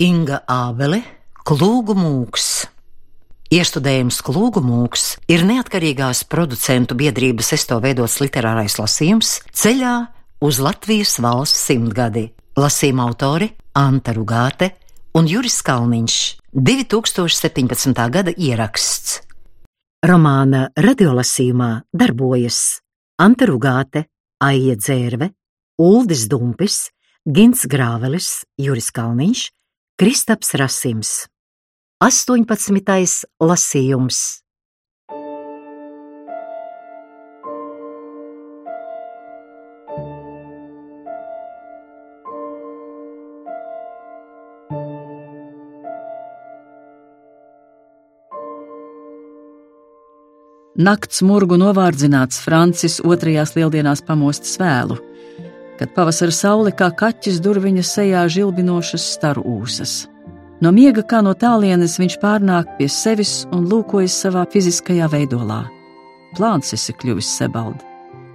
Inga Ābele, Klūgu mūks. Iestudējums Klūgu mūks ir neatkarīgās producentu biedrības esto veidots literārais lasījums ceļā uz Latvijas valsts simtgadi. Lasījuma autori Anta Rugāte un Juris Kalniņš 2017. gada ieraksts. Romāna radiolasījumā darbojas Anta Rugāte, Aija Dzērve, Uldis Dumpis, Gins Grāvelis, Juris Kalniņš, Kristaps Rasims. 18. lasījums. Nakts murgu novārdzināts Francis otrajās lieldienās pamostas vēlu, kad pavasara saule kā kaķis durviņa sejā žilbinošas staru ūsas. No miega kā no tālienes viņš pārnāk pie sevis un lūkojas savā fiziskajā veidolā. Plāns esi kļuvis sebald,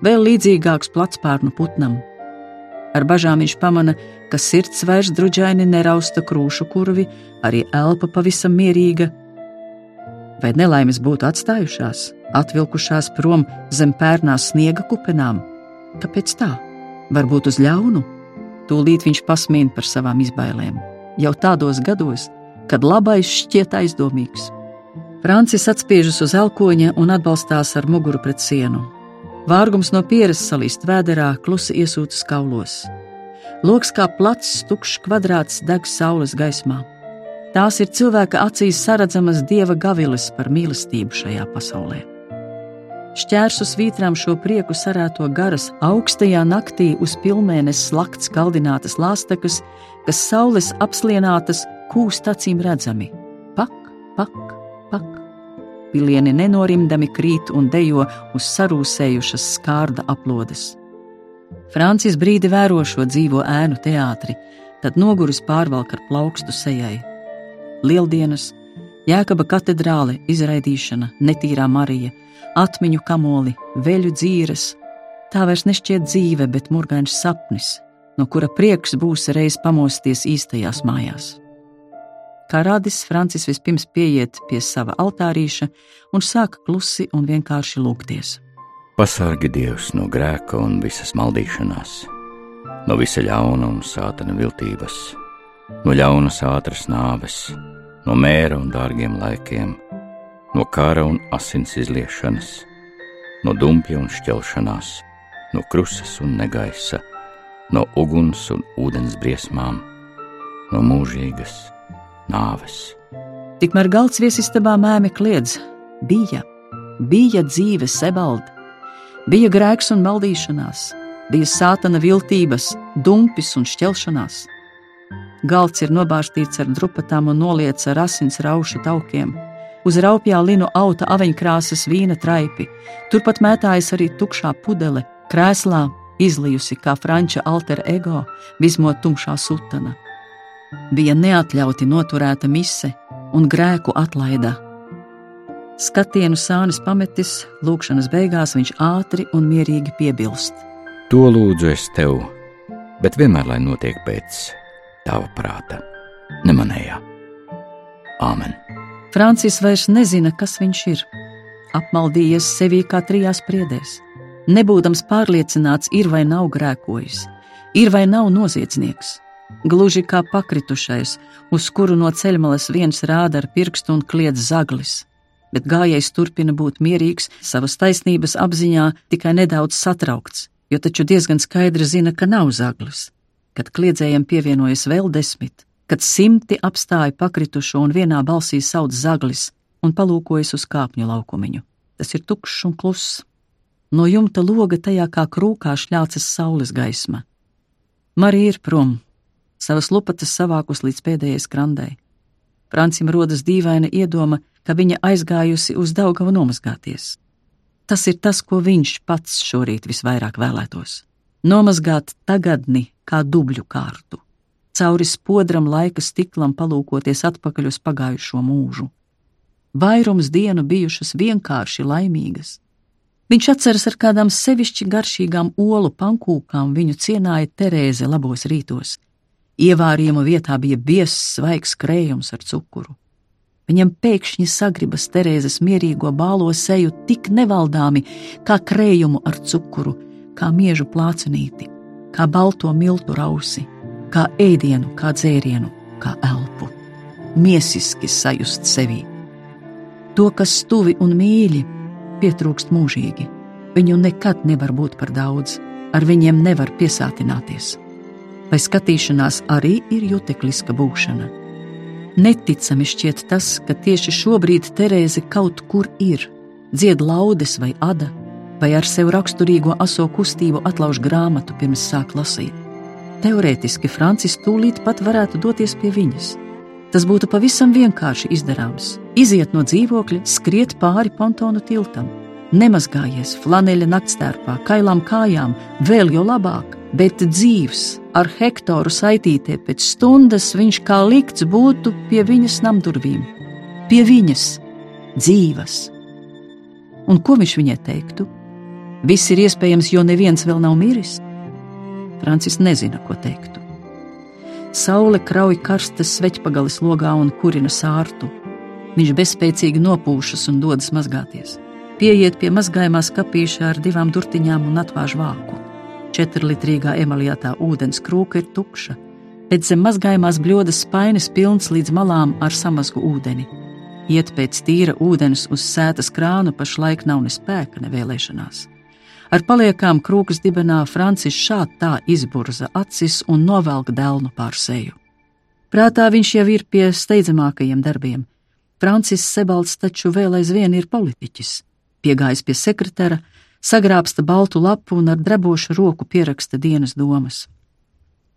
vēl līdzīgāks platspārnu putnam. Ar bažām viņš pamana, ka sirds vairs druģaini nerausta krūšu kurvi, arī elpa pavisam mierīga. Vai nelaimes būtu atstājušās, atvilkušās prom zem pērnās sniega kupenām? Kāpēc tā? Varbūt uz ļaunu? Tūlīt viņš pasmīna par savām izbailēm. Jau tādos gados, kad labais šķiet aizdomīgs. Francis atspiežas uz elkoņa un atbalstās ar muguru pret sienu. Vārgums no pieres salīst vēderā, klusi iesūtas kaulos. Loks kā plats, tukšs kvadrāts deg saules gaismā. Tās ir cilvēka acīs saredzamas dieva gaviles par mīlestību šajā pasaulē. Šķērsu svītrām šo prieku sarēto garas augstajā naktī uz pilnēnes slakts kaldinātas lāstekas, kas saules apslienātas kūst acīm redzami. Pak, pak, pak. Pilieni nenorimdami krīt un dejo uz sarūsējušas skārda aplodes. Francis brīdi vēro šo dzīvo ēnu teātri, tad noguris pārvalk ar plaukstu sejai. Lieldienas, Jēkaba katedrāle, izraidīšana, netīrā Marija, atmiņu kamoli, veļu dzīves. Tā vairs nešķiet dzīve, bet murgains sapnis, no kura prieks būs reiz pamosties īstajās mājās. Kā radis, Francis vispirms pieiet pie sava altārīša un sāk klusi un vienkārši lūgties. Pasargi Dievs no grēka un visas maldīšanās, no visa ļauna un sātana viltības, no ļaunas ātras nāves no mēra un dārgiem laikiem, no kara un asins izliešanas, no dumpja un šķelšanās, no krusas un negaisa, no uguns un ūdens briesmām, no mūžīgas nāves. Tikmēr galds viesistabā mēmi kliedz: bija, bija dzīve sebalda, bija grēks un maldīšanās, bija sātana viltības, dumpis un šķelšanās Galds ir nobārstīts ar drupatām un noliets ar asins raušu taukiem. Uz raupjā linu auta aveņkrāsas vīna traipi, turpat mētājas arī tukšā pudele, krēslā izlijusi kā franča alter ego, vismot tumšā sutana. Bija neatļauti noturēta mise un grēku atlaida. Skatienu sānis pametis, lūkšanas beigās viņš ātri un mierīgi piebilst: To lūdzu es tev, bet vienmēr lai notiek pēc tava prāta, ne manējā. Āmen! Francis vairs nezina, kas viņš ir. Apmaldījies sevī kā trijās priedēs. Nebūdams pārliecināts, ir vai nav grēkojis, ir vai nav noziedznieks. Gluži kā pakritušais, uz kuru no ceļmalas viens rāda ar pirkstu un kliedz zaglis. Bet gājējs turpina būt mierīgs, savas taisnības apziņā tikai nedaudz satraukts, jo taču diezgan skaidri zina, ka nav zaglis kad kliedzējiem pievienojas vēl desmit, kad simti apstāja pakritušo un vienā balsī sauc zaglis un palūkojas uz kāpņu laukumiņu. Tas ir tukšs un kluss. No jumta loga tajā kā krūkā šļācas saules gaisma. Marija ir prom, savas lupatas savākus līdz pēdējai skrandai. Francim rodas dīvaina iedoma, ka viņa aizgājusi uz Daugavu nomazgāties. Tas ir tas, ko viņš pats šorīt visvairāk vēlētos nomazgāt tagadni kā dubļu kārtu, cauri spodram laika stiklam palūkoties atpakaļ uz pagājušo mūžu. Vairums dienu bijušas vienkārši laimīgas. Viņš atceras ar kādām sevišķi garšīgām olu pankūkām viņu cienāja Terēze labos rītos. Ievārījuma vietā bija biezs, svaigs krējums ar cukuru. Viņam pēkšņi sagribas Terēzes mierīgo bālo seju tik nevaldāmi, kā krējumu ar cukuru, kā miežu plācenīti, kā balto miltu rausi, kā ēdienu, kā dzērienu, kā elpu. Miesiski sajust sevi. To, kas tuvi un mīļi, pietrūkst mūžīgi. Viņu nekad nevar būt par daudz, ar viņiem nevar piesātināties. Vai skatīšanās arī ir jutekliska būšana? Neticami šķiet tas, ka tieši šobrīd Terēze kaut kur ir, dzied laudes vai ada, vai ar sev raksturīgo aso kustību atlauž grāmatu pirms sāk lasīt. Teorētiski Francis tūlīt pat varētu doties pie viņas. Tas būtu pavisam vienkārši izdarāms. Iziet no dzīvokļa, skriet pāri pontonu tiltam, nemazgājies flaneļa naktstērpā, kailām kājām, vēl jo labāk, bet dzīves, ar Hektoru saitītie pēc stundas viņš kā likts būtu pie viņas namdurvīm, pie viņas dzīves. Un ko viņš viņai teiktu? Viss ir iespējams, jo neviens vēl nav miris. Francis nezina, ko teiktu. Saule krauj karstas sveķpagalis logā un kurina sārtu. Viņš bezspēcīgi nopūšas un dodas mazgāties. Pieiet pie mazgājumā skapīša ar divām durtiņām un atvāž vāku. Četrlitrīgā emaljātā ūdens krūka ir tukša, bet zem mazgājumās bļodas spainis pilns līdz malām ar samazgu ūdeni. Iet pēc tīra ūdens uz sētas krānu pašlaik nav ne spēka, ne vēlēšanās. Ar paliekām krūkas dibenā Francis šādi tā izburza acis un novelk dēlnu pār seju. Prātā viņš jau ir pie steidzamākajiem darbiem. Francis Sebalds taču vēl aizvien ir politiķis. Piegājis pie sekretāra, sagrābsta baltu lapu un ar drebošu roku pieraksta dienas domas.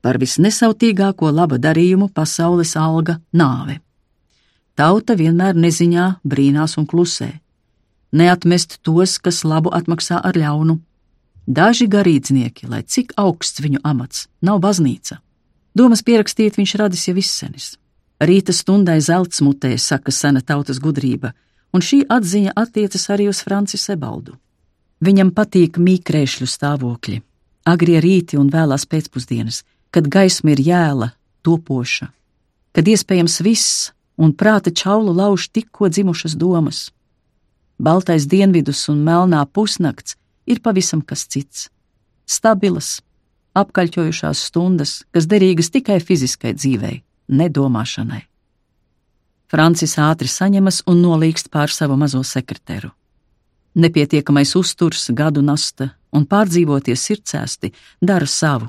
Par visnesautīgāko laba darījumu pasaules alga - nāve. Tauta vienmēr neziņā, brīnās un klusē. Neatmest tos, kas labu atmaksā ar ļaunu. Daži garīdznieki, lai cik augsts viņu amats, nav baznīca. Domas pierakstīt viņš radis jau izsenis. Rīta stundai zelts mutē, saka sena tautas gudrība, un šī atziņa attiecas arī uz Franci Sebaldu. Viņam patīk mīkrēšļu stāvokļi, agrie rīti un vēlās pēcpusdienas, kad gaisma ir jēla, topoša, kad iespējams viss un prāta čaulu lauž tikko dzimušas domas. Baltais dienvidus un melnā pusnakts ir pavisam kas cits - stabilas, apkaļķojušās stundas, kas derīgas tikai fiziskai dzīvei, nedomāšanai. Francis ātri saņemas un nolīgst pār savu mazo sekretāru. Nepietiekamais uzturs, gadu nasta un pārdzīvoties sirdsēsti dara savu.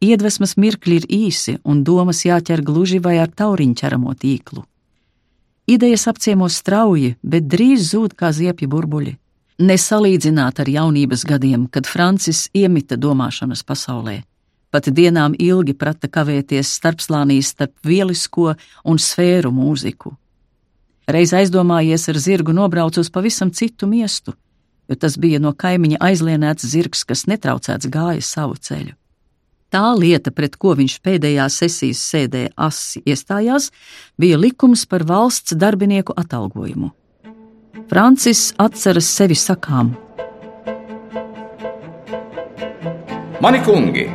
Iedvesmas mirkļi ir īsi, un domas jāķer gluži vai ar tauriņu ķeramo tīklu. Idejas apciemo strauji, bet drīz zūd kā ziepju burbuļi. Nesalīdzināt ar jaunības gadiem, kad Francis iemita domāšanas pasaulē. Pat dienām ilgi prata kavēties starpslānīs starp vielisko un sfēru mūziku. Reiz aizdomājies ar zirgu nobraucu uz pavisam citu miestu, jo tas bija no kaimiņa aizlienēts zirgs, kas netraucēts gāja savu ceļu. Tā lieta, pret ko viņš pēdējā sesijas sēdē asi iestājās, bija likums par valsts darbinieku atalgojumu. Francis atceras sevi sakām: Mani kungi,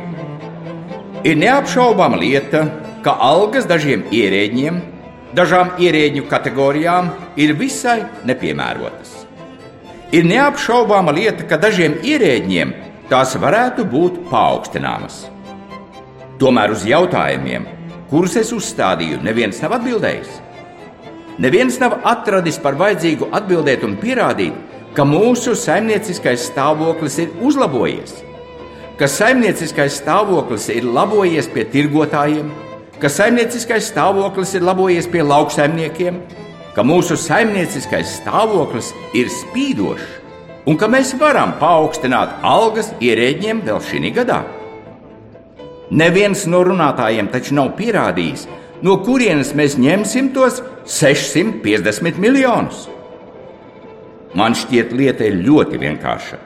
ir neapšaubāma lieta, ka algas dažiem ierēģiem dažām ierēģu kategorijām ir visai nepiemērotas. Ir neapšaubāma lieta, ka dažiem ierēģiem tās varētu būt paaugstināmas. Tomēr uz jautājumiem, kurus es uzstādīju, neviens nav atbildējis. Neviens nav atradis par vajadzīgu atbildēt un pierādīt, ka mūsu saimnieciskais stāvoklis ir uzlabojies, ka saimnieciskais stāvoklis ir labojies pie tirgotājiem, ka saimnieciskais stāvoklis ir labojies pie lauksaimniekiem, ka mūsu saimnieciskais stāvoklis ir spīdošs un ka mēs varam paaugstināt algas ierēģiem vēl šī gadā. Neviens no runātājiem taču nav pierādījis, no kurienes mēs ņemsim tos 650 miljonus. Man šķiet, lieta ir ļoti vienkārša.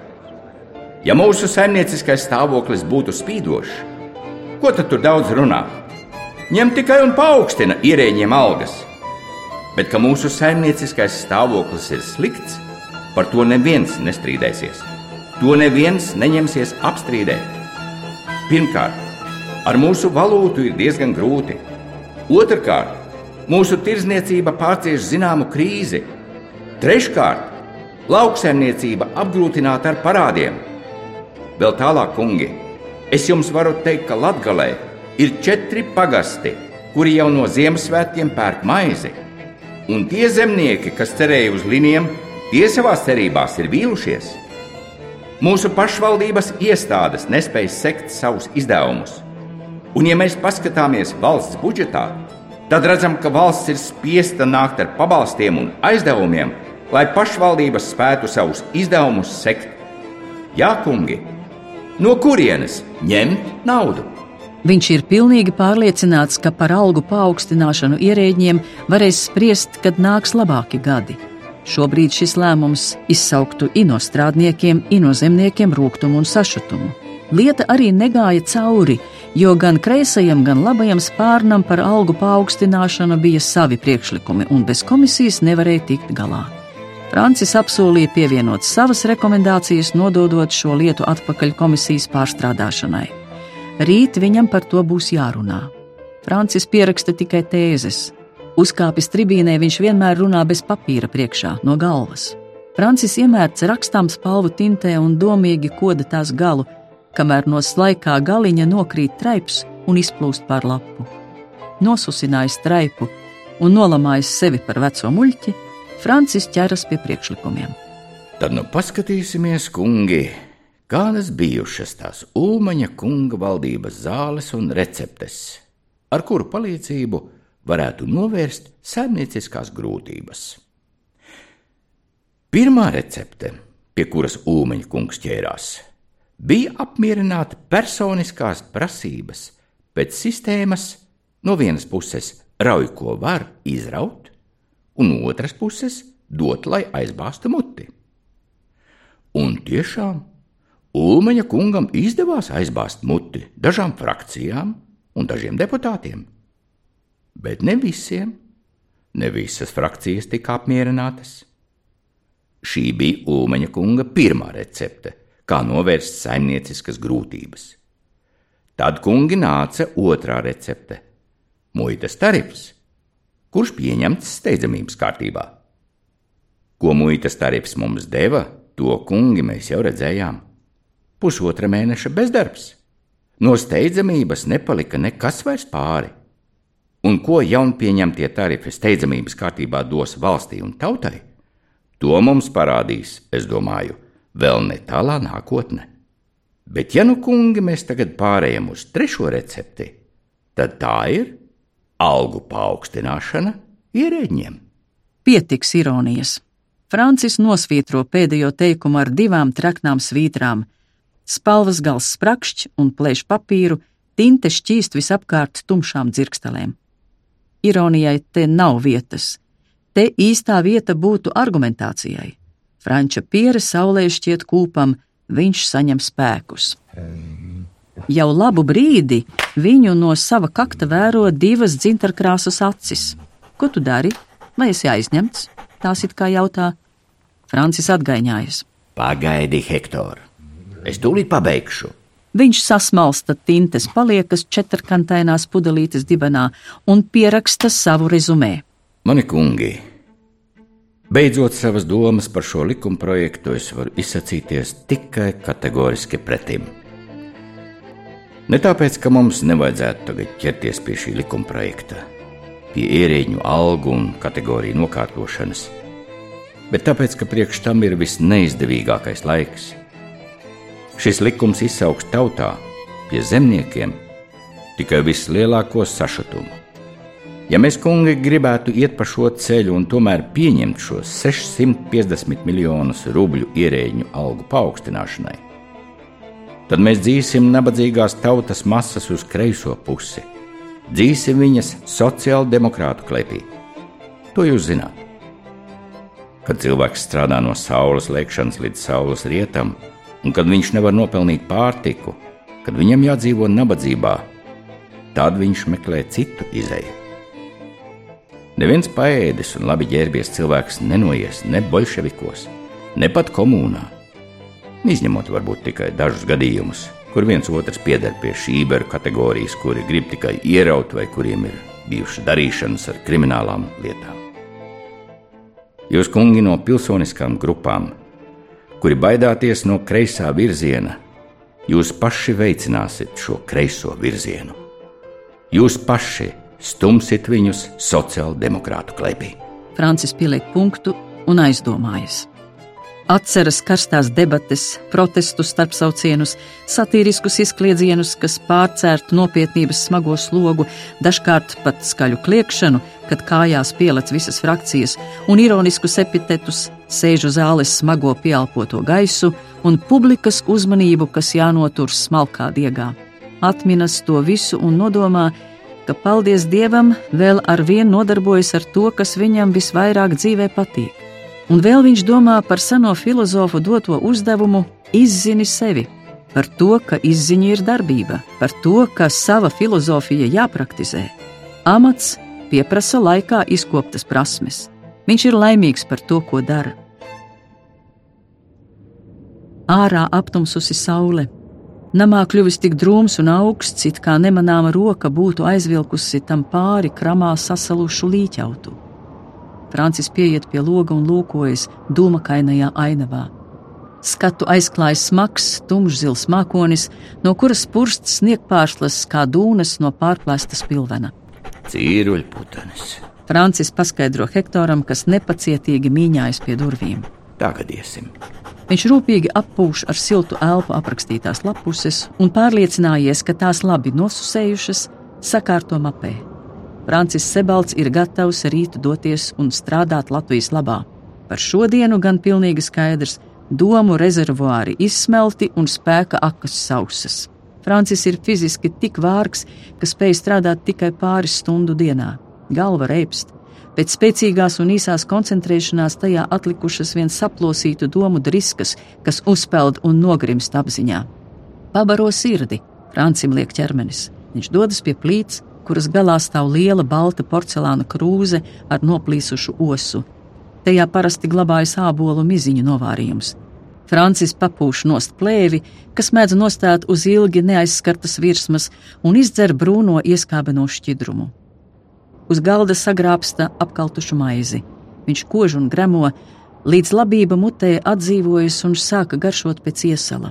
Ja mūsu saimnieciskais stāvoklis būtu spīdošs, ko tad tur daudz runāt? ņem tikai un paaugstina ierēģiem algas. Bet ka mūsu saimnieciskais stāvoklis ir slikts, par to neviens nestrīdēsies. To neviens neņemsies apstrīdēt. Pirmkārt, Ar mūsu valūtu ir diezgan grūti. Otrakārt, mūsu tirzniecība pārcieš zināmu krīzi. Treškārt, lauksaimniecība apgrūtināta ar parādiem. Vēl tālāk, kungi, es jums varu teikt, ka Latvijā ir četri pagasti, kuri jau no Ziemassvētkiem pērk maizi. Un tie zemnieki, kas cerēja uz linijām, tie savā cerībās ir vīlušies. Mūsu pašvaldības iestādes nespēj sekt savus izdevumus. Un, ja mēs paskatāmies valsts budžetā, tad redzam, ka valsts ir spiesta nākt ar pabalstiem un aizdevumiem, lai pašvaldības spētu savus izdevumus sekt. Jā, kungi, no kurienes ņemt naudu? Viņš ir pilnīgi pārliecināts, ka par algu paaugstināšanu ierēģiem varēs spriest, kad nāks labāki gadi. Šobrīd šis lēmums izsauktu inostrādniekiem, inozemniekiem rūkumu un sašutumu. Lieta arī negāja cauri, jo gan kreisajam, gan labajam spārnam par algu paaugstināšanu bija savi priekšlikumi, un bez komisijas nevarēja tikt galā. Francis apsolīja pievienot savas rekomendācijas, nododot šo lietu atpakaļ komisijas pārstrādāšanai. Rīt viņam par to būs jārunā. Francis pieraksta tikai tēzes, Uzkāpis tribīnē, viņš vienmēr runā bez papīra priekšā, no galvas. Francis iemērts rakstām spalvu tintē un domīgi koda tās galu, kamēr no slaikā galiņa nokrīt traips un izplūst pār lapu. Nosusinājis traipu un nolamājis sevi par veco muļķi, Francis ķeras pie priekšlikumiem. Tad nu paskatīsimies, kungi, kādas bijušas tās Ulmaņa kunga valdības zāles un receptes, ar kuru palīdzību varētu novērst saimnieciskās grūtības. Pirmā recepte, pie kuras Ulmeņa kungs ķērās, bija apmierināt personiskās prasības pēc sistēmas, no vienas puses rauj, ko var izraut, un no otras puses dot, lai aizbāztu muti. Un tiešām Ulmeņa kungam izdevās aizbāzt muti dažām frakcijām un dažiem deputātiem bet ne visiem, ne visas frakcijas tika apmierinātas. Šī bija Ulmaņa kunga pirmā recepte, kā novērst saimnieciskas grūtības. Tad kungi nāca otrā recepte - muitas tarifs, kurš pieņemts steidzamības kārtībā. Ko muitas tarifs mums deva, to kungi mēs jau redzējām. Pusotra mēneša bezdarbs. No steidzamības nepalika nekas vairs pāri un ko jaunpieņemtie tarifi steidzamības kārtībā dos valstī un tautai, to mums parādīs, es domāju, vēl ne tālā nākotnē. Bet, ja nu, kungi, mēs tagad pārējām uz trešo recepti, tad tā ir algu paaugstināšana ierēģiem. Pietiks ironijas. Francis nosvītro pēdējo teikumu ar divām traknām svītrām. Spalvas gals sprakšķi un plēš papīru, tinte šķīst visapkārt tumšām dzirkstelēm. Ironijai te nav vietas. Te īstā vieta būtu argumentācijai. Franča piere saulē šķiet kūpam, viņš saņem spēkus. Jau labu brīdi viņu no sava kakta vēro divas dzintarkrāsas acis. Ko tu dari? Vai esi aizņemts? Tās it kā jautā. Francis atgaiņājas. Pagaidi, Hektor, es tūlīt pabeigšu. Viņš sasmalsta tintes paliekas četrkantainās pudelītes dibenā un pieraksta savu rezumē. Mani kungi, beidzot savas domas par šo likuma projektu, es varu izsacīties tikai kategoriski pretim. Ne tāpēc, ka mums nevajadzētu tagad ķerties pie šī likuma projekta, pie ierēģu algu un kategoriju nokārtošanas, bet tāpēc, ka priekš tam ir visneizdevīgākais laiks Šis likums izsauks tautā pie zemniekiem tikai vislielāko sašutumu. Ja mēs, kungi, gribētu iet pa šo ceļu un tomēr pieņemt šos 650 miljonus rubļu ierēģu algu paaugstināšanai, tad mēs dzīsim nabadzīgās tautas masas uz kreiso pusi, dzīsim viņas sociāldemokrātu klepī. To jūs zināt. Kad cilvēks strādā no saules lēkšanas līdz saules rietam, un kad viņš nevar nopelnīt pārtiku, kad viņam jādzīvo nabadzībā, tad viņš meklē citu izēju. Neviens paēdis un labi ģērbies cilvēks nenoies ne bolševikos, ne pat komunā, izņemot varbūt tikai dažus gadījumus, kur viens otrs pieder pie šīberu kategorijas, kuri grib tikai ieraut vai kuriem ir bijušas darīšanas ar kriminālām lietām. Jūs, kungi, no pilsoniskām grupām, kuri baidāties no kreisā virziena, jūs paši veicināsiet šo kreiso virzienu. Jūs paši stumsit viņus sociāldemokrātu klēpī. Francis pieliek punktu un aizdomājas atceras karstās debates, protestus, starpsaucienus, satīriskus izkliedzienus, kas pārcērtu nopietnības smago slogu, dažkārt pat skaļu kliekšanu, kad kājās pielec visas frakcijas, un ironiskus epitetus, sēžu zāles smago pieelpoto gaisu un publikas uzmanību, kas jānotur smalkā diegā. Atminas to visu un nodomā, ka, paldies Dievam, vēl ar vienu nodarbojas ar to, kas viņam visvairāk dzīvē patīk Un vēl viņš domā par seno filozofu doto uzdevumu izzini sevi, par to, ka izziņa ir darbība, par to, ka sava filozofija jāpraktizē. Amats pieprasa laikā izkoptas prasmes. Viņš ir laimīgs par to, ko dara. Ārā aptumsusi saule. Namā kļuvis tik drūms un augsts, it kā nemanāma roka būtu aizvilkusi tam pāri kramā sasalušu līķautu. Francis pieiet pie loga un lūkojas dūmakainajā ainavā. Skatu aizklājas smags, tumšzils mākonis, no kuras pursts sniegpārslas kā dūnas no pārplēstas pilvena. Cīruļputenis. Francis paskaidro Hektoram, kas nepacietīgi mīņājas pie durvīm. Tagad iesim. Viņš rūpīgi appūš ar siltu elpu aprakstītās lapuses un pārliecinājies, ka tās labi nosusējušas, sakārto mapē. Francis Sebalds ir gatavs rītu doties un strādāt Latvijas labā. Par šodienu gan pilnīgi skaidrs - domu rezervuāri izsmelti un spēka akas sausas. Francis ir fiziski tik vārgs, ka spēj strādāt tikai pāris stundu dienā. Galva reipst. Pēc spēcīgās un īsās koncentrēšanās tajā atlikušas vien saplosītu domu driskas, kas uzpeld un nogrimst apziņā. Pabaro sirdi, Francim liek ķermenis. Viņš dodas pie plīts, kuras galā stāv liela balta porcelāna krūze ar noplīsušu osu. Tajā parasti glabājas ābolu miziņu novārījums. Francis papūš nost plēvi, kas mēdz nostāt uz ilgi neaizskartas virsmas un izdzer brūno ieskābeno šķidrumu. Uz galda sagrābsta apkaltušu maizi. Viņš kož un gremo, līdz labība mutē atdzīvojas un sāka garšot pēc iesala.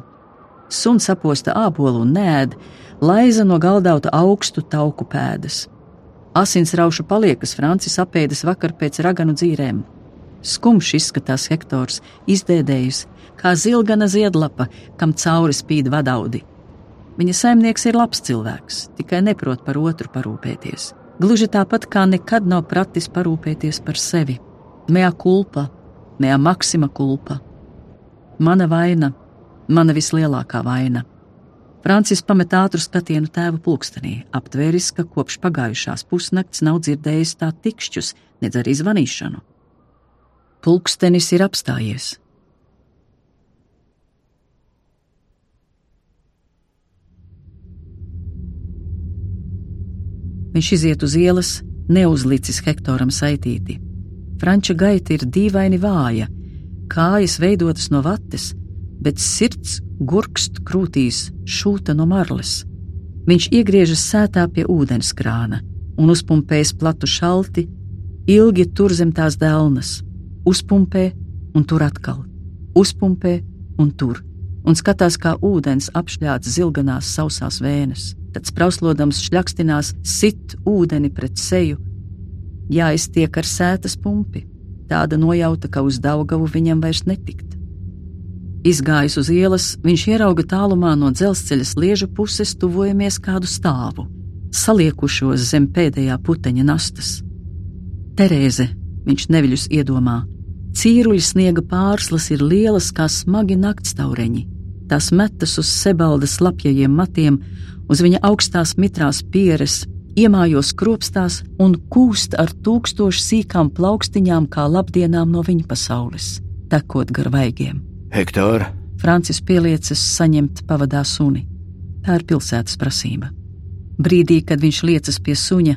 Suns aposta ābolu un nēd, laiza no galdauta augstu tauku pēdas. Asins raušu paliekas Francis apēdas vakar pēc raganu dzīrēm. Skumjš izskatās Hektors, izdēdējis, kā zilgana ziedlapa, kam cauri spīd vadaudi. Viņa saimnieks ir labs cilvēks, tikai neprot par otru parūpēties. Gluži tāpat kā nekad nav pratis parūpēties par sevi. Mea culpa, mea maxima culpa. Mana vaina, mana vislielākā vaina. Francis pamet ātru skatienu tēva pulkstenī, aptvēris, ka kopš pagājušās pusnakts nav dzirdējis tā tikšķus, nedz arī zvanīšanu. Pulkstenis ir apstājies. Viņš iziet uz ielas, neuzlicis Hektoram saitīti. Franča gaita ir dīvaini vāja, kājas veidotas no vates, bet sirds gurkst krūtīs šūta no marles. Viņš iegriežas sētā pie ūdenskrāna un uzpumpējas platu šalti, ilgi tur zem tās dēlnas, uzpumpē un tur atkal, uzpumpē un tur, un skatās, kā ūdens apšļāts zilganās sausās vēnes, tad sprauslodams šļakstinās sit ūdeni pret seju, jāiztiek ar sētas pumpi, tāda nojauta, ka uz Daugavu viņam vairs netikt. Izgājis uz ielas, viņš ierauga tālumā no dzelzceļa sliežu puses tuvojamies kādu stāvu, saliekušos zem pēdējā puteņa nastas. Terēze, viņš neviļus iedomā, cīruļu sniega pārslas ir lielas kā smagi naktstaureņi. Tās metas uz sebaldas lapjajiem matiem, uz viņa augstās mitrās pieres, iemājos kropstās un kūst ar tūkstošu sīkām plaukstiņām kā labdienām no viņa pasaules, tekot gar vaigiem. Hektor! Francis pieliecas saņemt pavadā suni. Tā ir pilsētas prasība. Brīdī, kad viņš liecas pie suņa,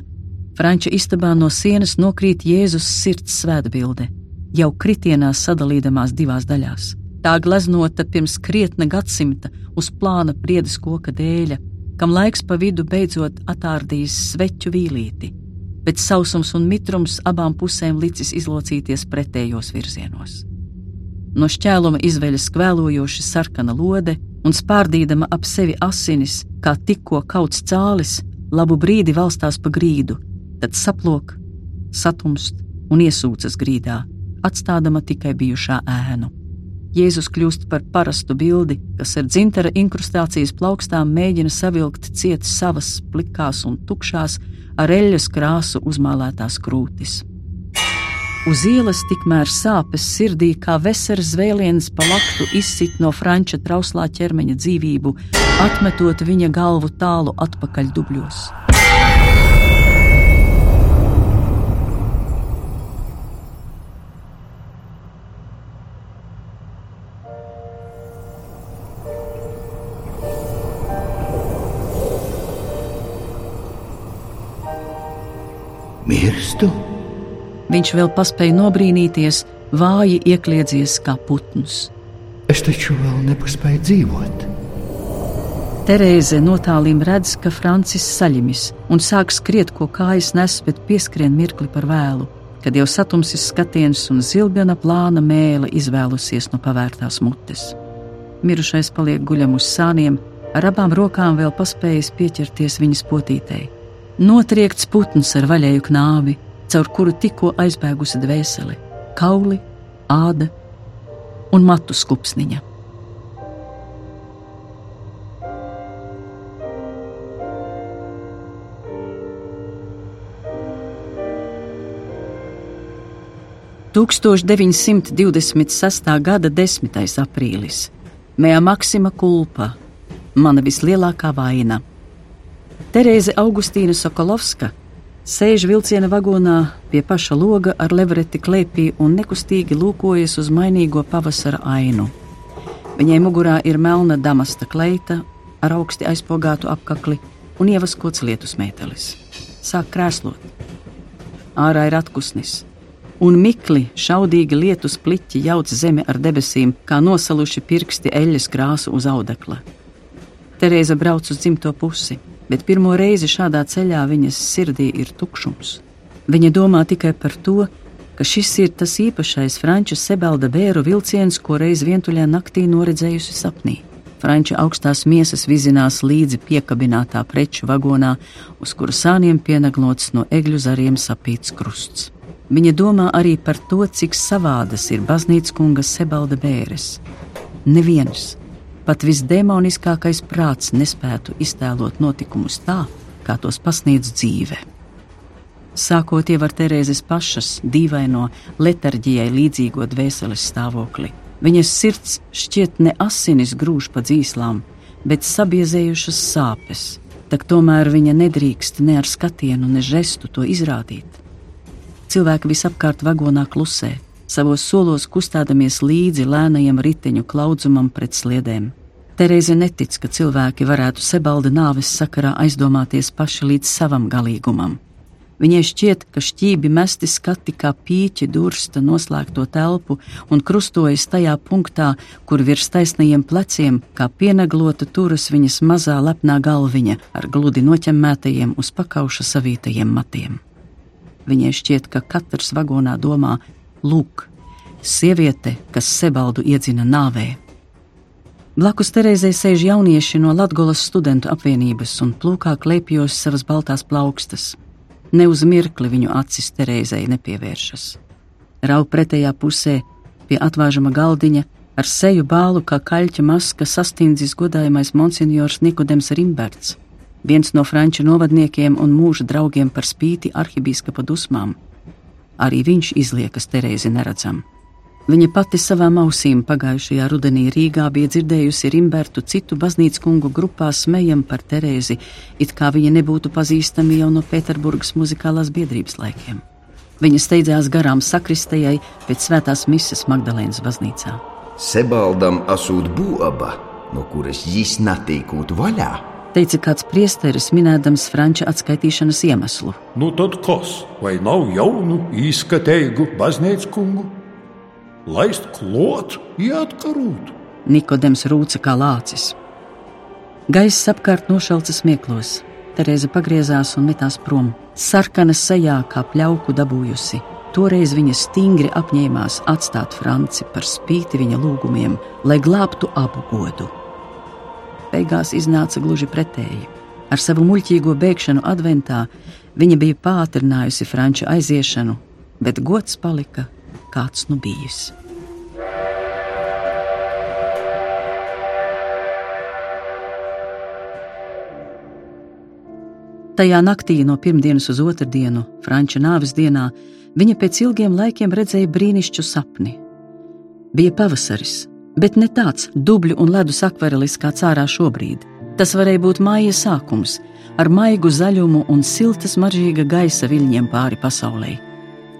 Franča istabā no sienas nokrīt Jēzus sirds svētbilde, jau kritienā sadalīdamās divās daļās. Tā gleznota pirms krietna gadsimta uz plāna priedes koka dēļa, kam laiks pa vidu beidzot atārdījis sveķu vīlīti, bet sausums un mitrums abām pusēm licis izlocīties pretējos virzienos. No šķēluma izveļas skvēlojoša sarkana lode un spārdīdama ap sevi asinis, kā tikko kauts cālis, labu brīdi valstās pa grīdu, tad saplok, satumst un iesūcas grīdā, atstādama tikai bijušā ēnu. Jēzus kļūst par parastu bildi, kas ar dzintara inkrustācijas plaukstām mēģina savilkt ciet savas plikās un tukšās, ar eļļas krāsu uzmālētās krūtis. Uz ielas tikmēr sāpes sirdī kā vesels zvēliens pa laktu izsit no franča trauslā ķermeņa dzīvību, atmetot viņa galvu tālu atpakaļ dubļos. Viņš vēl paspēja nobrīnīties, vāji iekliedzies kā putns. Es taču vēl nepaspēju dzīvot. Terēze no tāliem redz, ka Francis saļimis un sāk skriet, ko kājas nes, bet pieskrien mirkli par vēlu, kad jau satumsis skatiens un zilgana plāna mēle izvēlusies no pavērtās mutes. Mirušais paliek guļam uz sāniem, ar abām rokām vēl paspējis pieķerties viņas potītei. Notriekts putns ar vaļēju knābi, caur kuru tikko aizbēgusi dvēsele, kauli, āda un matu skupsniņa. Tūkstoš 926. gada 10. aprīlis. Mēja Maksima Kulpa, mana vislielākā vaina. Terēze Augustīna Sokolovska Sēž vilciena vagonā pie paša loga ar levreti klēpī un nekustīgi lūkojas uz mainīgo pavasara ainu. Viņai mugurā ir melna damasta kleita ar augsti aizpogātu apakli un ievaskots lietus mētelis. Sāk krēslot. Ārā ir atkusnis, un mikli šaudīgi lietus pliķi jauc zemi ar debesīm, kā nosaluši pirksti eļļas krāsu uz audekla. Terēza brauc uz dzimto pusi bet pirmo reizi šādā ceļā viņas sirdī ir tukšums. Viņa domā tikai par to, ka šis ir tas īpašais franču sebelda bēru vilciens, ko reiz vientuļā naktī noredzējusi sapnī. Franču augstās miesas vizinās līdzi piekabinātā preču vagonā, uz kura sāniem pienaglots no egļu zariem sapīts krusts. Viņa domā arī par to, cik savādas ir baznīcas kunga sebalda bēres. Neviens, Pat visdemoniskākais prāts nespētu iztēlot notikumus tā, kā tos pasniedz dzīve. Sākot jau ar Terēzes pašas dīvaino letarģijai līdzīgo dvēseles stāvokli. Viņas sirds šķiet ne asinis grūž pa dzīslām, bet sabiezējušas sāpes, tak tomēr viņa nedrīkst ne ar skatienu, ne žestu to izrādīt. Cilvēki visapkārt vagonā klusē, savos solos kustēdamies līdzi lēnajam riteņu klaudzumam pret sliedēm. Terēze netic, ka cilvēki varētu sebalda nāves sakarā aizdomāties paši līdz savam galīgumam. Viņai šķiet, ka šķībi mesti skati kā pīķi dursta noslēgto telpu un krustojas tajā punktā, kur virs taisnajiem pleciem, kā pieneglota turas viņas mazā lepnā galviņa ar gludi noķemmētajiem uz pakauša savītajiem matiem. Viņai šķiet, ka katrs vagonā domā, Lūk, sieviete, kas Sebaldu iedzina nāvē. Blakus Terēzei sēž jaunieši no Latvijas studentu apvienības un plūkā klēpjos savas baltās plaukstas. Ne uz mirkli viņu acis Terēzei nepievēršas. Rau pretējā pusē, pie atvāžama galdiņa, ar seju bālu kā kaļķa maska sastindzis godājamais monsinjors Nikodems Rimberts, viens no franču novadniekiem un mūža draugiem par spīti arhibīskapa dusmām arī viņš izliekas Terēzi neredzam. Viņa pati savām ausīm pagājušajā rudenī Rīgā bija dzirdējusi Rimbertu citu baznīcas kungu grupā smējam par Terēzi, it kā viņa nebūtu pazīstama jau no Pēterburgas muzikālās biedrības laikiem. Viņa steidzās garām sakristējai pēc svētās mises Magdalēnas baznīcā. Sebaldam asūt būaba, no kuras jis natīkūt vaļā teica kāds priesteris, minēdams franču atskaitīšanas iemeslu. Nu tad kas, vai nav jaunu, izskatēju baznīcas kungu? laist klot, jāatkarūt. Nikodems rūca kā lācis. Gaiss apkārt nošalca smieklos. Terēza pagriezās un metās prom, sarkana sejā kā pļauku dabūjusi. Toreiz viņa stingri apņēmās atstāt Franci par spīti viņa lūgumiem, lai glābtu abu godu. Beigās iznāca gluži pretēji. Ar savu muļķīgo bēgšanu adventā viņa bija pātrinājusi franču aiziešanu, bet gods palika kāds nu bijis. Tajā naktī no pirmdienas uz otrdienu, Franča nāves dienā, viņa pēc ilgiem laikiem redzēja brīnišķīgu sapni. Bija pavasaris, bet ne tāds dubļu un ledus akvarelis kā cārā šobrīd. Tas varēja būt māja sākums, ar maigu zaļumu un siltas maržīga gaisa viļņiem pāri pasaulē.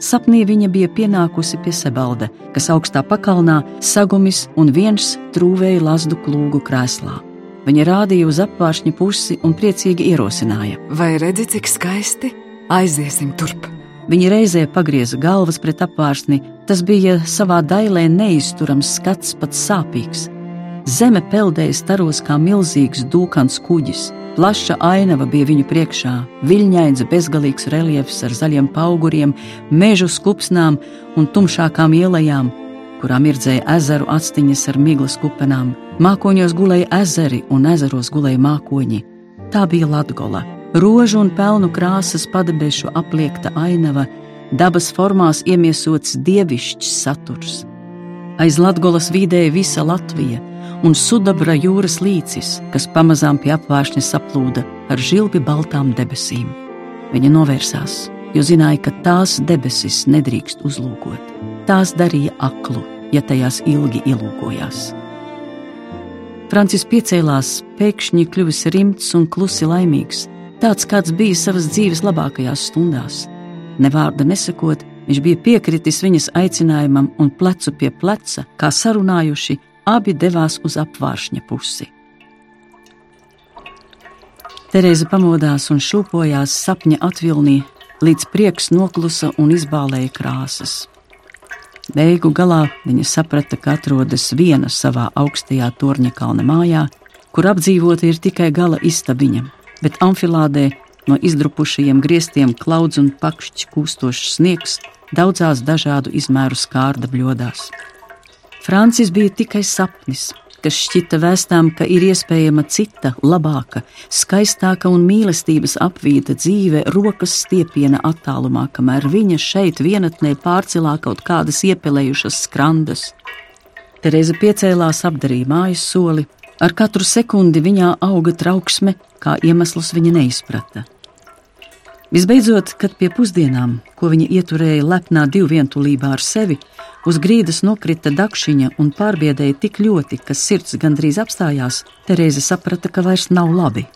Sapnī viņa bija pienākusi pie Sebalda, kas augstā pakalnā sagumis un viens trūvēja lazdu klūgu krēslā. Viņa rādīja uz apgāršņa pusi un priecīgi ierosināja. Vai redzi, cik skaisti? Aiziesim turp! Viņa reizē pagrieza galvas pret apgārsni, tas bija savā dailē neizturams skats, pat sāpīgs. Zeme peldēja staros kā milzīgs dūkans kuģis. Plaša ainava bija viņu priekšā, viļņains, bezgalīgs reliefs ar zaļiem auguriem, mežu skupsnām un tumšākām ielām, kurām mirdzēja ezeru atstiņas ar miglas kupenām. Mākoņos gulēja ezeri un ezeros gulēja mākoņi. Tā bija Latgola. Rožu un pelnu krāsas padebešu apliekta ainava, dabas formās iemiesots dievišķs saturs. Aiz Latgolas vidēja visa Latvija un sudabra jūras līcis, kas pamazām pie apvāršņa saplūda ar žilbi baltām debesīm. Viņa novērsās, jo zināja, ka tās debesis nedrīkst uzlūkot. Tās darīja aklu, ja tajās ilgi ielūkojās. Francis piecēlās, pēkšņi kļuvis rimts un klusi laimīgs, tāds kāds bija savas dzīves labākajās stundās. Ne vārda nesakot, viņš bija piekritis viņas aicinājumam un plecu pie pleca, kā sarunājuši, abi devās uz apvāršņa pusi. Terēza pamodās un šūpojās sapņa atvilnī, līdz prieks noklusa un izbālēja krāsas. Beigu galā viņa saprata, ka atrodas viena savā augstajā torņa kalna mājā, kur apdzīvota ir tikai gala istabiņa, bet amfilādē no izdrupušajiem griestiem klaudz un pakšķi kūstošs sniegs daudzās dažādu izmēru skārda bļodās. Francis bija tikai sapnis, kas šķita vēstām, ka ir iespējama cita, labāka, skaistāka un mīlestības apvīta dzīve rokas stiepiena attālumā, kamēr viņa šeit vienatnē pārcilā kaut kādas iepelējušas skrandas. Tereza piecēlās, apdarīja mājas soli, ar katru sekundi viņā auga trauksme, kā iemeslus viņa neizprata. Visbeidzot, kad pie pusdienām, ko viņa ieturēja lepnā divvientulībā ar sevi, uz grīdas nokrita dakšiņa un pārbiedēja tik ļoti, ka sirds gandrīz apstājās, Terēze saprata, ka vairs nav labi.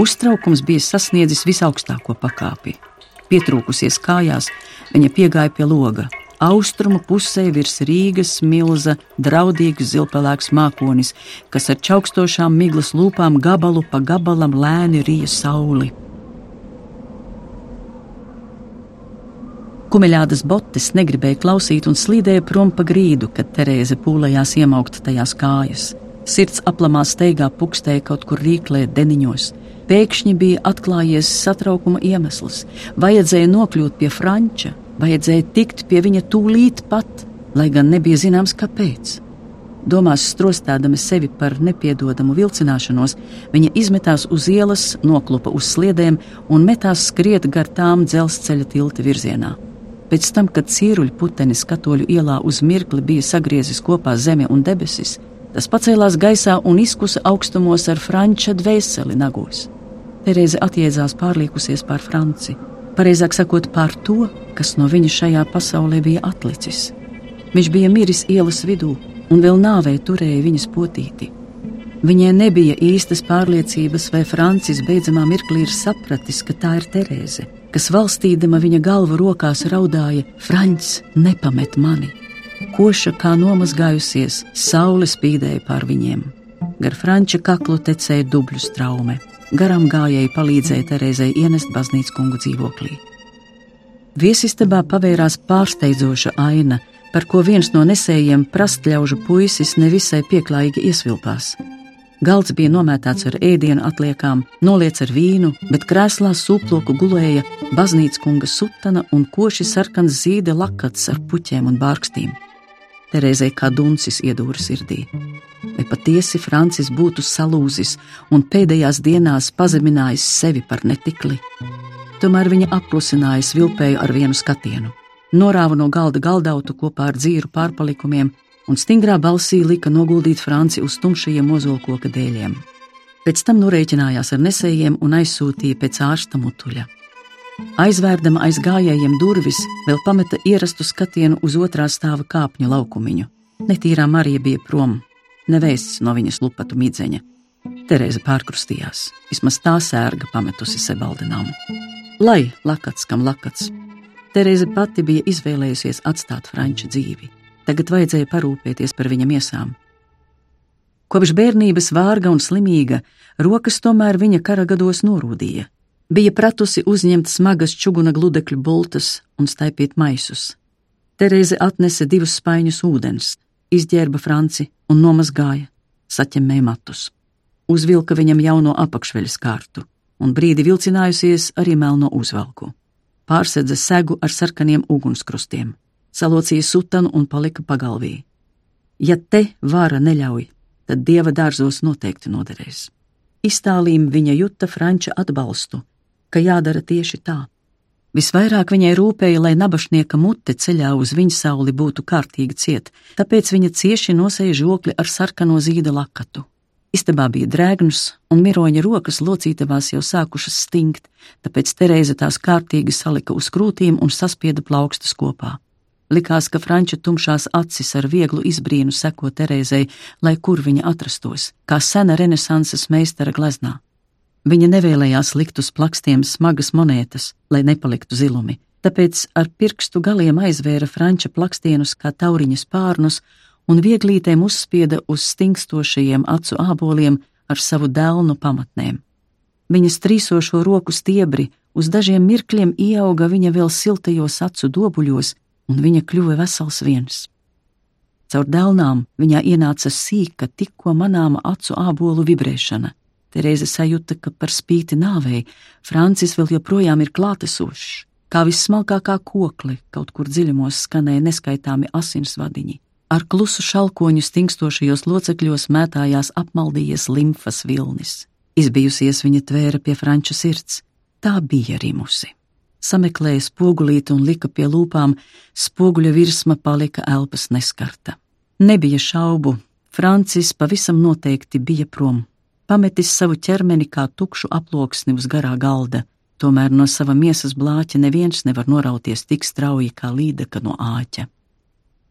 Uztraukums bija sasniedzis visaugstāko pakāpi. Pietrūkusies kājās, viņa piegāja pie loga. Austrumu pusē virs Rīgas milza draudīgs zilpelēks mākonis, kas ar čaukstošām miglas lūpām gabalu pa gabalam lēni rīja sauli. Kumeļādas botes negribēja klausīt un slīdēja prom pa grīdu, kad Terēze pūlējās iemaukt tajās kājas. Sirds aplamā steigā pukstēja kaut kur rīklē deniņos. Pēkšņi bija atklājies satraukuma iemesls. Vajadzēja nokļūt pie Franča, vajadzēja tikt pie viņa tūlīt pat, lai gan nebija zināms, kāpēc. Domās strostādama sevi par nepiedodamu vilcināšanos, viņa izmetās uz ielas, noklupa uz sliedēm un metās skriet gar tām dzelzceļa tilta virzienā. Pēc tam, kad cīruļu putenis katoļu ielā uz mirkli bija sagriezis kopā zeme un debesis, tas pacēlās gaisā un izkusa augstumos ar franča dvēseli nagos. Terēze atjēdzās pārliekusies pār Franci, pareizāk sakot, pār to, kas no viņa šajā pasaulē bija atlicis. Viņš bija miris ielas vidū un vēl nāvē turēja viņas potīti. Viņai nebija īstas pārliecības, vai Francis beidzamā mirklī ir sapratis, ka tā ir Terēze kas valstīdama viņa galvu rokās raudāja: Frančs nepamet mani! Koša kā nomazgājusies, saule spīdēja pār viņiem. Gar Franča kaklu tecēja dubļu straume. Garam gājēji palīdzēja Terēzei ienest baznīcas kungu dzīvoklī. Viesistabā pavērās pārsteidzoša aina, par ko viens no nesējiem prastļaužu puisis nevisai pieklājīgi iesvilpās. Galds bija nomētāts ar ēdienu atliekām, noliets ar vīnu, bet krēslā sūploku gulēja baznīcas kunga sutana un koši sarkans zīda lakats ar puķiem un bārkstīm. Terēzei kā duncis iedūra sirdī. Vai patiesi Francis būtu salūzis un pēdējās dienās pazeminājis sevi par netikli? Tomēr viņa apklusināja svilpēju ar vienu skatienu, norāva no galda galdautu kopā ar dzīru pārpalikumiem un stingrā balsī lika noguldīt Franci uz tumšajiem ozolkoka dēļiem. Pēc tam norēķinājās ar nesējiem un aizsūtīja pēc ārsta mutuļa. Aizvērdama aiz gājējiem durvis, vēl pameta ierastu skatienu uz otrā stāva kāpņu laukumiņu. Netīrā Marija bija prom, nevēsts no viņas lupatu midzeņa. Terēza pārkrustījās, vismaz tā sērga pametusi Sebaldināmu. Lai lakats, kam lakats, Terēza pati bija izvēlējusies atstāt Franča dzīvi. Tagad vajadzēja parūpēties par viņa miesām. Kopš bērnības vārga un slimīga, rokas tomēr viņa kara gados norūdīja. Bija pratusi uzņemt smagas čuguna gludekļu bultas un staipīt maisus. Terēze atnesa divus spaiņus ūdens, izģērba franci un nomazgāja, saķemmēja matus. Uzvilka viņam jauno apakšveļas kārtu un brīdi vilcinājusies arī melno uzvalku. Pārsedza segu ar sarkaniem ugunskrustiem salocīja sutanu un palika pagalvī. Ja te vāra neļauj, tad dieva dārzos noteikti noderēs. Iztālīm viņa juta franča atbalstu, ka jādara tieši tā. Visvairāk viņai rūpēja, lai nabašnieka mute ceļā uz viņa sauli būtu kārtīgi ciet, tāpēc viņa cieši nosēja žokli ar sarkano zīda lakatu. Istabā bija drēgns, un miroņa rokas locītavās jau sākušas stingt, tāpēc Terēza tās kārtīgi salika uz krūtīm un saspieda plaukstas kopā. Likās, ka Franča tumšās acis ar vieglu izbrīnu seko Terēzei, lai kur viņa atrastos, kā sena renesanses meistara gleznā. Viņa nevēlējās likt uz plakstiem smagas monētas, lai nepaliktu zilumi, tāpēc ar pirkstu galiem aizvēra Franča plakstienus kā tauriņas pārnus un vieglītēm uzspieda uz stingstošajiem acu āboliem ar savu dēlnu pamatnēm. Viņas trīsošo roku stiebri uz dažiem mirkļiem ieauga viņa vēl siltajos acu dobuļos, un viņa kļuva vesels viens. Caur dēlnām viņā ienāca sīka, tikko manāma acu ābolu vibrēšana. Terēze sajūta, ka par spīti nāvei Francis vēl joprojām ir klātesošs. Kā vissmalkākā kokli kaut kur dziļumos skanēja neskaitāmi asinsvadiņi. Ar klusu šalkoņu stingstošajos locekļos mētājās apmaldījies limfas vilnis. Izbijusies viņa tvēra pie franču sirds. Tā bija rimusi sameklēja spogulīti un lika pie lūpām, spoguļa virsma palika elpas neskarta. Nebija šaubu, Francis pavisam noteikti bija prom, pametis savu ķermeni kā tukšu aploksni uz garā galda, tomēr no sava miesas blāķa neviens nevar norauties tik strauji kā līdeka no āķa.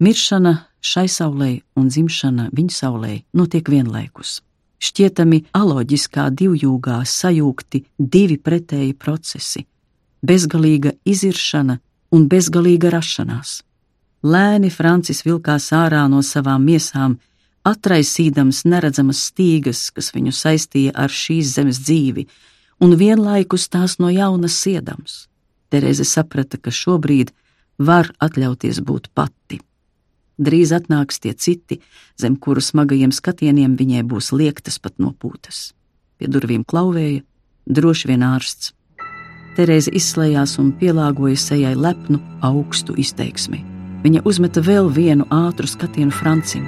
Miršana šai saulē un dzimšana viņa saulē notiek vienlaikus. Šķietami aloģiskā divjūgā sajūgti divi pretēji procesi bezgalīga iziršana un bezgalīga rašanās. Lēni Francis vilkās ārā no savām miesām, atraisīdams neredzamas stīgas, kas viņu saistīja ar šīs zemes dzīvi, un vienlaikus tās no jauna siedams. Tereze saprata, ka šobrīd var atļauties būt pati. Drīz atnāks tie citi, zem kuru smagajiem skatieniem viņai būs liektas pat nopūtas. Pie durvīm klauvēja, droši vien ārsts. Terēze izslēdzās un pielāgoja sejai lepnu, augstu izteiksmi. Viņa uzmeta vēl vienu ātru skatienu Francim.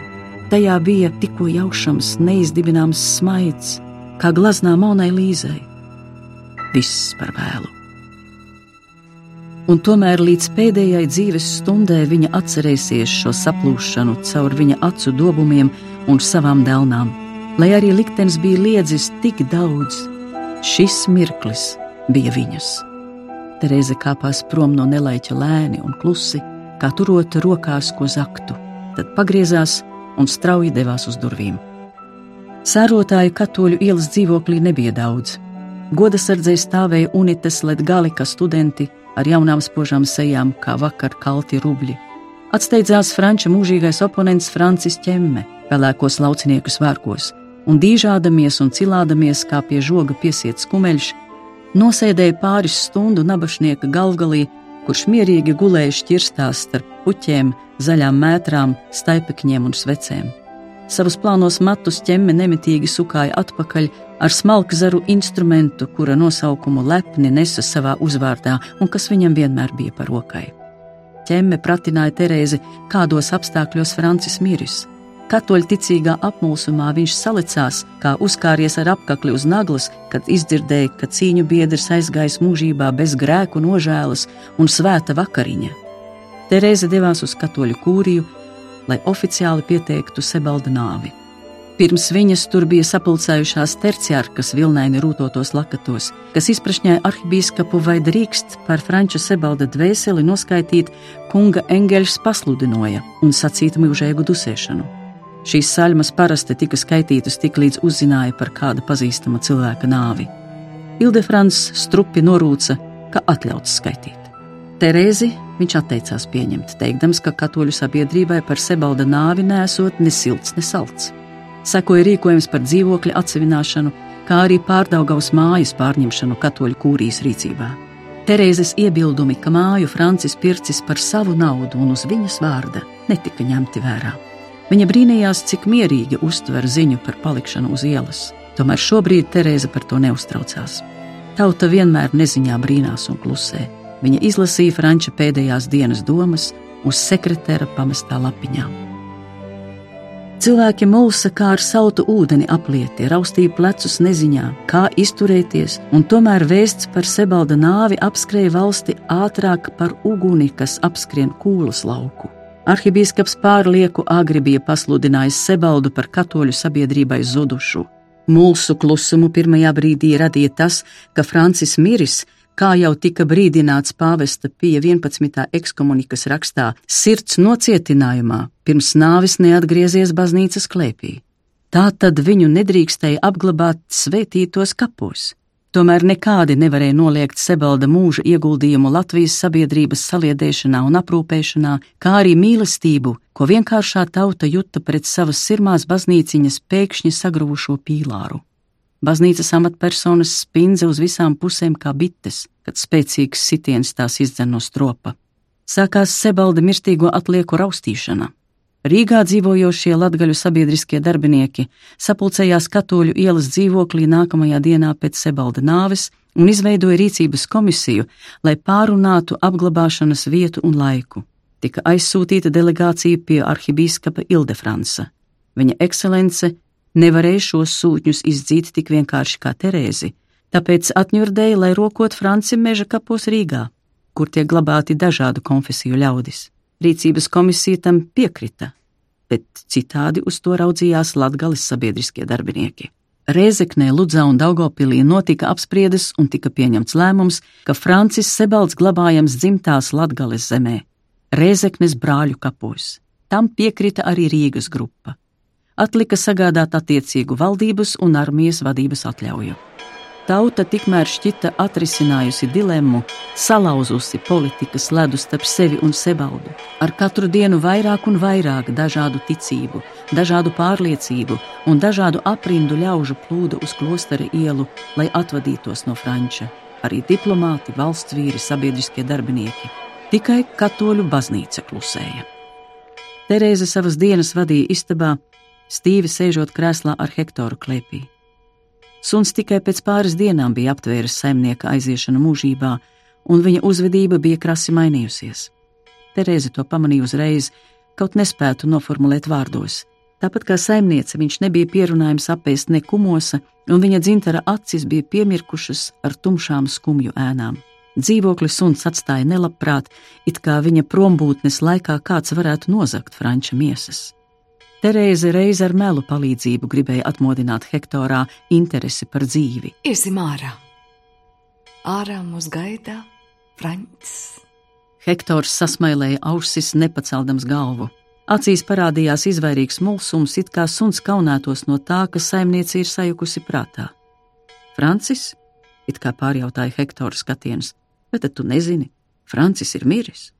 Tajā bija tikko jaušams, neizdibināms smaids, kā glaznā Monai Līzai. Viss par vēlu. Un tomēr līdz pēdējai dzīves stundai viņa atcerēsies šo saplūšanu caur viņa acu dobumiem un savām dēlnām. Lai arī liktenis bija liedzis tik daudz, šis mirklis bija viņas. Terēze kāpās prom no nelaiķa lēni un klusi, kā turot rokās ko zaktu, tad pagriezās un strauji devās uz durvīm. Sērotāju katoļu ielas dzīvoklī nebija daudz. Goda sardzē stāvēja unitas Latgalika studenti ar jaunām spožām sejām, kā vakar kalti rubļi. Atsteidzās franču mūžīgais oponents Francis Čemme, pelēkos laucinieku svārkos, un dīžādamies un cilādamies kā pie žoga piesiets kumeļš, nosēdēja pāris stundu nabašnieka galvgalī kurš mierīgi gulēja šķirstās starp puķiem, zaļām mētrām, staipekņiem un svecēm. Savus plānos matus ķemme nemitīgi sukāja atpakaļ ar smalku zaru instrumentu, kura nosaukumu lepni nesa savā uzvārdā un kas viņam vienmēr bija par rokai. Ķemme pratināja Terēzi, kādos apstākļos Francis miris. Katoļu ticīgā apmulsumā viņš salicās, kā uzkāries ar apakli uz naglas, kad izdzirdēja, ka cīņu biedrs aizgājis mūžībā bez grēku nožēlas un svēta vakariņa. Terēze devās uz katoļu kūriju, lai oficiāli pieteiktu Sebalda nāvi. Pirms viņas tur bija sapulcējušās terciārkas vilnaini rūtotos lakatos, kas izprašņāja arhibīskapu vai drīkst par Franča Sebalda dvēseli noskaitīt kunga engeļs pasludinoja un sacīt mūžēgu dusēšanu. Šīs saļmas parasti tika skaitītas tik līdz uzzināja par kāda pazīstama cilvēka nāvi. Ildefrans strupi norūca, ka atļauts skaitīt. Terēzi viņš atteicās pieņemt, teikdams, ka katoļu sabiedrībai par Sebalda nāvi nesot ne silts, ne salds. Sekoja rīkojums par dzīvokļa atsevināšanu, kā arī pārdaugavas mājas pārņemšanu katoļu kūrijas rīcībā. Terēzes iebildumi, ka māju Francis pircis par savu naudu un uz viņas vārda, netika ņemti vērā. Viņa brīnījās, cik mierīgi uztver ziņu par palikšanu uz ielas. Tomēr šobrīd Terēza par to neuztraucās. Tauta vienmēr neziņā brīnās un klusē. Viņa izlasīja Franča pēdējās dienas domas uz sekretāra pamestā lapiņā. Cilvēki mulsa kā ar sautu ūdeni aplieti, raustīja plecus neziņā, kā izturēties, un tomēr vēsts par Sebalda nāvi apskrēja valsti ātrāk par uguni, kas apskrien kūlas lauku. Arhibīskaps pārlieku agri bija pasludinājis Sebaldu par katoļu sabiedrībai zudušu. Mulsu klusumu pirmajā brīdī radīja tas, ka Francis miris, Kā jau tika brīdināts pāvesta pie 11. ekskomunikas rakstā, sirds nocietinājumā pirms nāvis neatgriezies baznīcas klēpī. Tā tad viņu nedrīkstēja apglabāt svētītos kapos. Tomēr nekādi nevarēja noliegt Sebalda mūža ieguldījumu Latvijas sabiedrības saliedēšanā un aprūpēšanā, kā arī mīlestību, ko vienkāršā tauta juta pret savas sirmās baznīciņas pēkšņi sagrūšo pīlāru. Baznīcas amatpersonas spindza uz visām pusēm kā bites, kad spēcīgs sitiens tās izdzen no stropa. Sākās Sebalda mirstīgo atlieku raustīšana. Rīgā dzīvojošie latgaļu sabiedriskie darbinieki sapulcējās katoļu ielas dzīvoklī nākamajā dienā pēc Sebalda nāves un izveidoja rīcības komisiju, lai pārunātu apglabāšanas vietu un laiku. Tika aizsūtīta delegācija pie arhibīskapa Ildefransa. Viņa ekscelence nevarēja šos sūtņus izdzīt tik vienkārši kā Terēzi, tāpēc atņurdēja, lai rokot Franci meža kapos Rīgā, kur tiek glabāti dažādu konfesiju ļaudis. Rīcības komisija tam piekrita, bet citādi uz to raudzījās Latgales sabiedriskie darbinieki. Rēzeknē, Ludzā un Daugopilī notika apspriedes un tika pieņemts lēmums, ka Francis Sebalds glabājams dzimtās Latgales zemē, Rēzeknes brāļu kapos. Tam piekrita arī Rīgas grupa atlika sagādāt attiecīgu valdības un armijas vadības atļauju. Tauta tikmēr šķita atrisinājusi dilemmu, salauzusi politikas ledu starp sevi un sebaldu. Ar katru dienu vairāk un vairāk dažādu ticību, dažādu pārliecību un dažādu aprindu ļaužu plūda uz klostera ielu, lai atvadītos no Franča. Arī diplomāti, valsts vīri, sabiedriskie darbinieki. Tikai katoļu baznīca klusēja. Terēze savas dienas vadīja istabā, stīvi sēžot krēslā ar Hektoru klēpī. Suns tikai pēc pāris dienām bija aptvēris saimnieka aiziešanu mūžībā, un viņa uzvedība bija krasi mainījusies. Terēze to pamanīja uzreiz, kaut nespētu noformulēt vārdos. Tāpat kā saimniece, viņš nebija pierunājums apēst ne kumosa, un viņa dzintara acis bija piemirkušas ar tumšām skumju ēnām. Dzīvokli suns atstāja nelabprāt, it kā viņa prombūtnes laikā kāds varētu nozagt franča miesas. Terēze reiz ar melu palīdzību gribēja atmodināt Hektorā interesi par dzīvi. Iesim ārā! Ārā mūs gaida Frančs! Hektors sasmailēja ausis, nepaceldams galvu. Acīs parādījās izvairīgs mulsums, it kā suns kaunētos no tā, ka saimniece ir sajukusi prātā. Francis, it kā pārjautāja Hektora skatiens, bet tu nezini, Francis ir miris.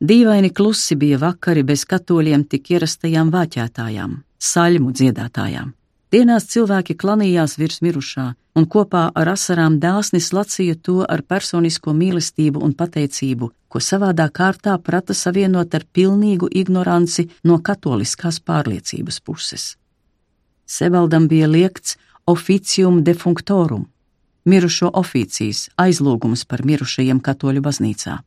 Dīvaini klusi bija vakari bez katoļiem tik ierastajām vāķētājām, saļmu dziedātājām. Dienās cilvēki klanījās virs mirušā, un kopā ar asarām dāsni slacīja to ar personisko mīlestību un pateicību, ko savādā kārtā prata savienot ar pilnīgu ignoranci no katoliskās pārliecības puses. Sebaldam bija liekts oficium defunctorum, mirušo oficijas aizlūgums par mirušajiem katoļu baznīcā.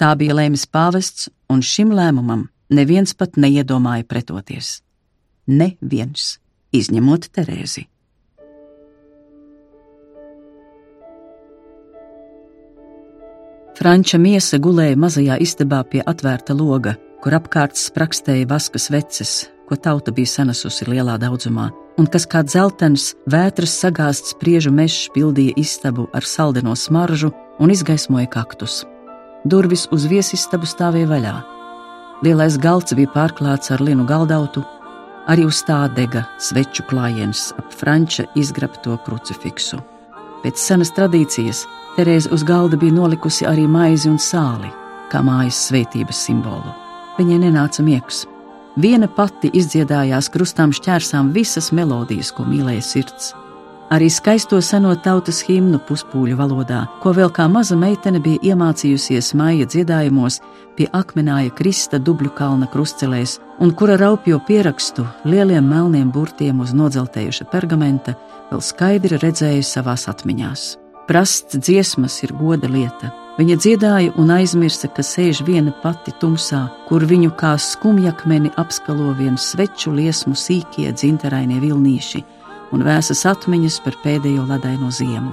Tā bija lēmis pāvests, un šim lēmumam neviens pat neiedomāja pretoties. Neviens izņemot Terēzi. Franča miesa gulēja mazajā istabā pie atvērta loga, kur apkārt sprakstēja vaskas veces, ko tauta bija sanesusi lielā daudzumā, un kas kā dzeltens, vētras sagāzts priežu mežs pildīja istabu ar saldeno smaržu un izgaismoja kaktus. Durvis uz viesistabu stāvēja vaļā. Lielais galds bija pārklāts ar linu galdautu, Arī uz tā dega sveču klājiens ap franča izgrabto krucifiksu. Pēc senas tradīcijas Terēze uz galda bija nolikusi arī maizi un sāli, kā mājas svētības simbolu. Viņai nenāca miegs. Viena pati izdziedājās krustām šķērsām visas melodijas, ko mīlēja sirds. Arī skaisto seno tautas himnu puspūļu valodā, ko vēl kā maza meitene bija iemācījusies maija dziedājumos pie akmenāja Krista dubļu kalna krustcelēs, un kura raupjo pierakstu lieliem melniem burtiem uz nodzeltējuša pergamenta vēl skaidri redzēja savās atmiņās. Prasts dziesmas ir goda lieta. Viņa dziedāja un aizmirsa, ka sēž viena pati tumsā, kur viņu kā skumjakmeni apskalo viens sveču liesmu sīkie dzinterainie vilnīši un vēsas atmiņas par pēdējo ledaino ziemu.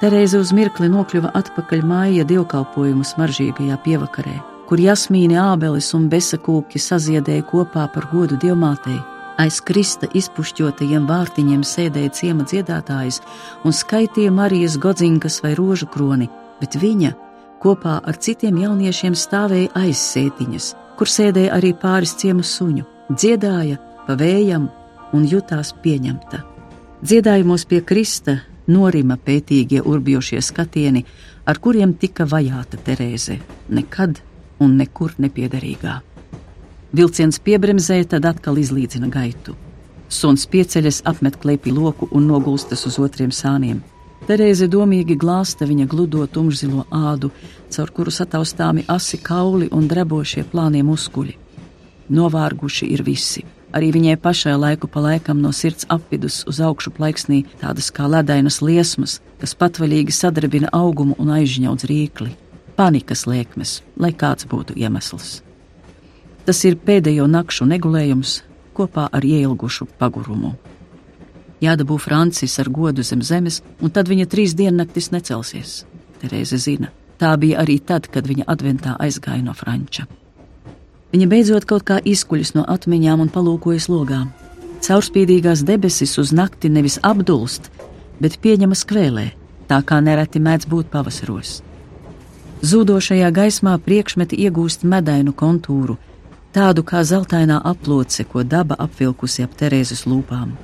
Terēze uz mirkli nokļuva atpakaļ māja dievkalpojumu smaržīgajā pievakarē, kur jasmīni ābelis un besakūki saziedēja kopā par godu dievmātei. Aiz krista izpušķotajiem vārtiņiem sēdēja ciema dziedātājs un skaitīja Marijas godzinkas vai rožu kroni, bet viņa kopā ar citiem jauniešiem stāvēja aiz sētiņas, kur sēdēja arī pāris ciemu suņu, dziedāja pa vējam un jutās pieņemta. Dziedājumos pie Krista norima pētīgie urbjošie skatieni, ar kuriem tika vajāta Terēze, nekad un nekur nepiederīgā. Vilciens piebremzēja, tad atkal izlīdzina gaitu. Suns pieceļas, apmet klepi loku un nogulstas uz otriem sāniem. Terēze domīgi glāsta viņa gludo tumšzilo ādu, caur kuru sataustāmi asi kauli un drebošie plānie muskuļi. Novārguši ir visi Arī viņai pašai laiku pa laikam no sirds apvidus uz augšu plaiksnī tādas kā ledainas liesmas, kas patvaļīgi sadarbina augumu un aizņaudz rīkli. Panikas liekmes, lai kāds būtu iemesls. Tas ir pēdējo nakšu negulējums kopā ar ieilgušu pagurumu. Jādabū Francis ar godu zem zemes, un tad viņa trīs diennaktis necelsies. Terēze zina, tā bija arī tad, kad viņa adventā aizgāja no Franča. Viņa beidzot kaut kā izkuļas no atmiņām un palūkojas logā. Caurspīdīgās debesis uz nakti nevis apdulst, bet pieņemas kvēlē, tā kā nereti mēdz būt pavasaros. Zūdošajā gaismā priekšmeti iegūst medainu kontūru, tādu kā zeltainā aploce, ko daba apvilkusi ap Terēzes lūpām.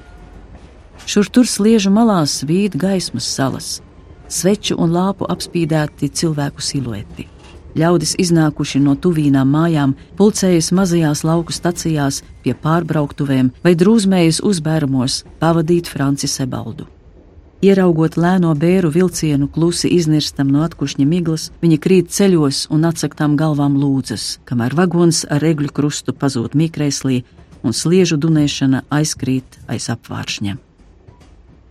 Šur tur sliežu malās vīd gaismas salas, sveču un lāpu apspīdēti cilvēku silueti. Ļaudis iznākuši no tuvīnām mājām, pulcējas mazajās lauku stacijās, pie pārbrauktuvēm vai drūzmējas uzbērumos pavadīt Franci Sebaldu. Ieraugot lēno bēru vilcienu, klusi iznirstam no atkušņa miglas, viņa krīt ceļos un atsaktām galvām lūdzas, kamēr vagons ar regļu krustu pazūd mīkrēslī un sliežu dunēšana aizkrīt aiz apvāršņa.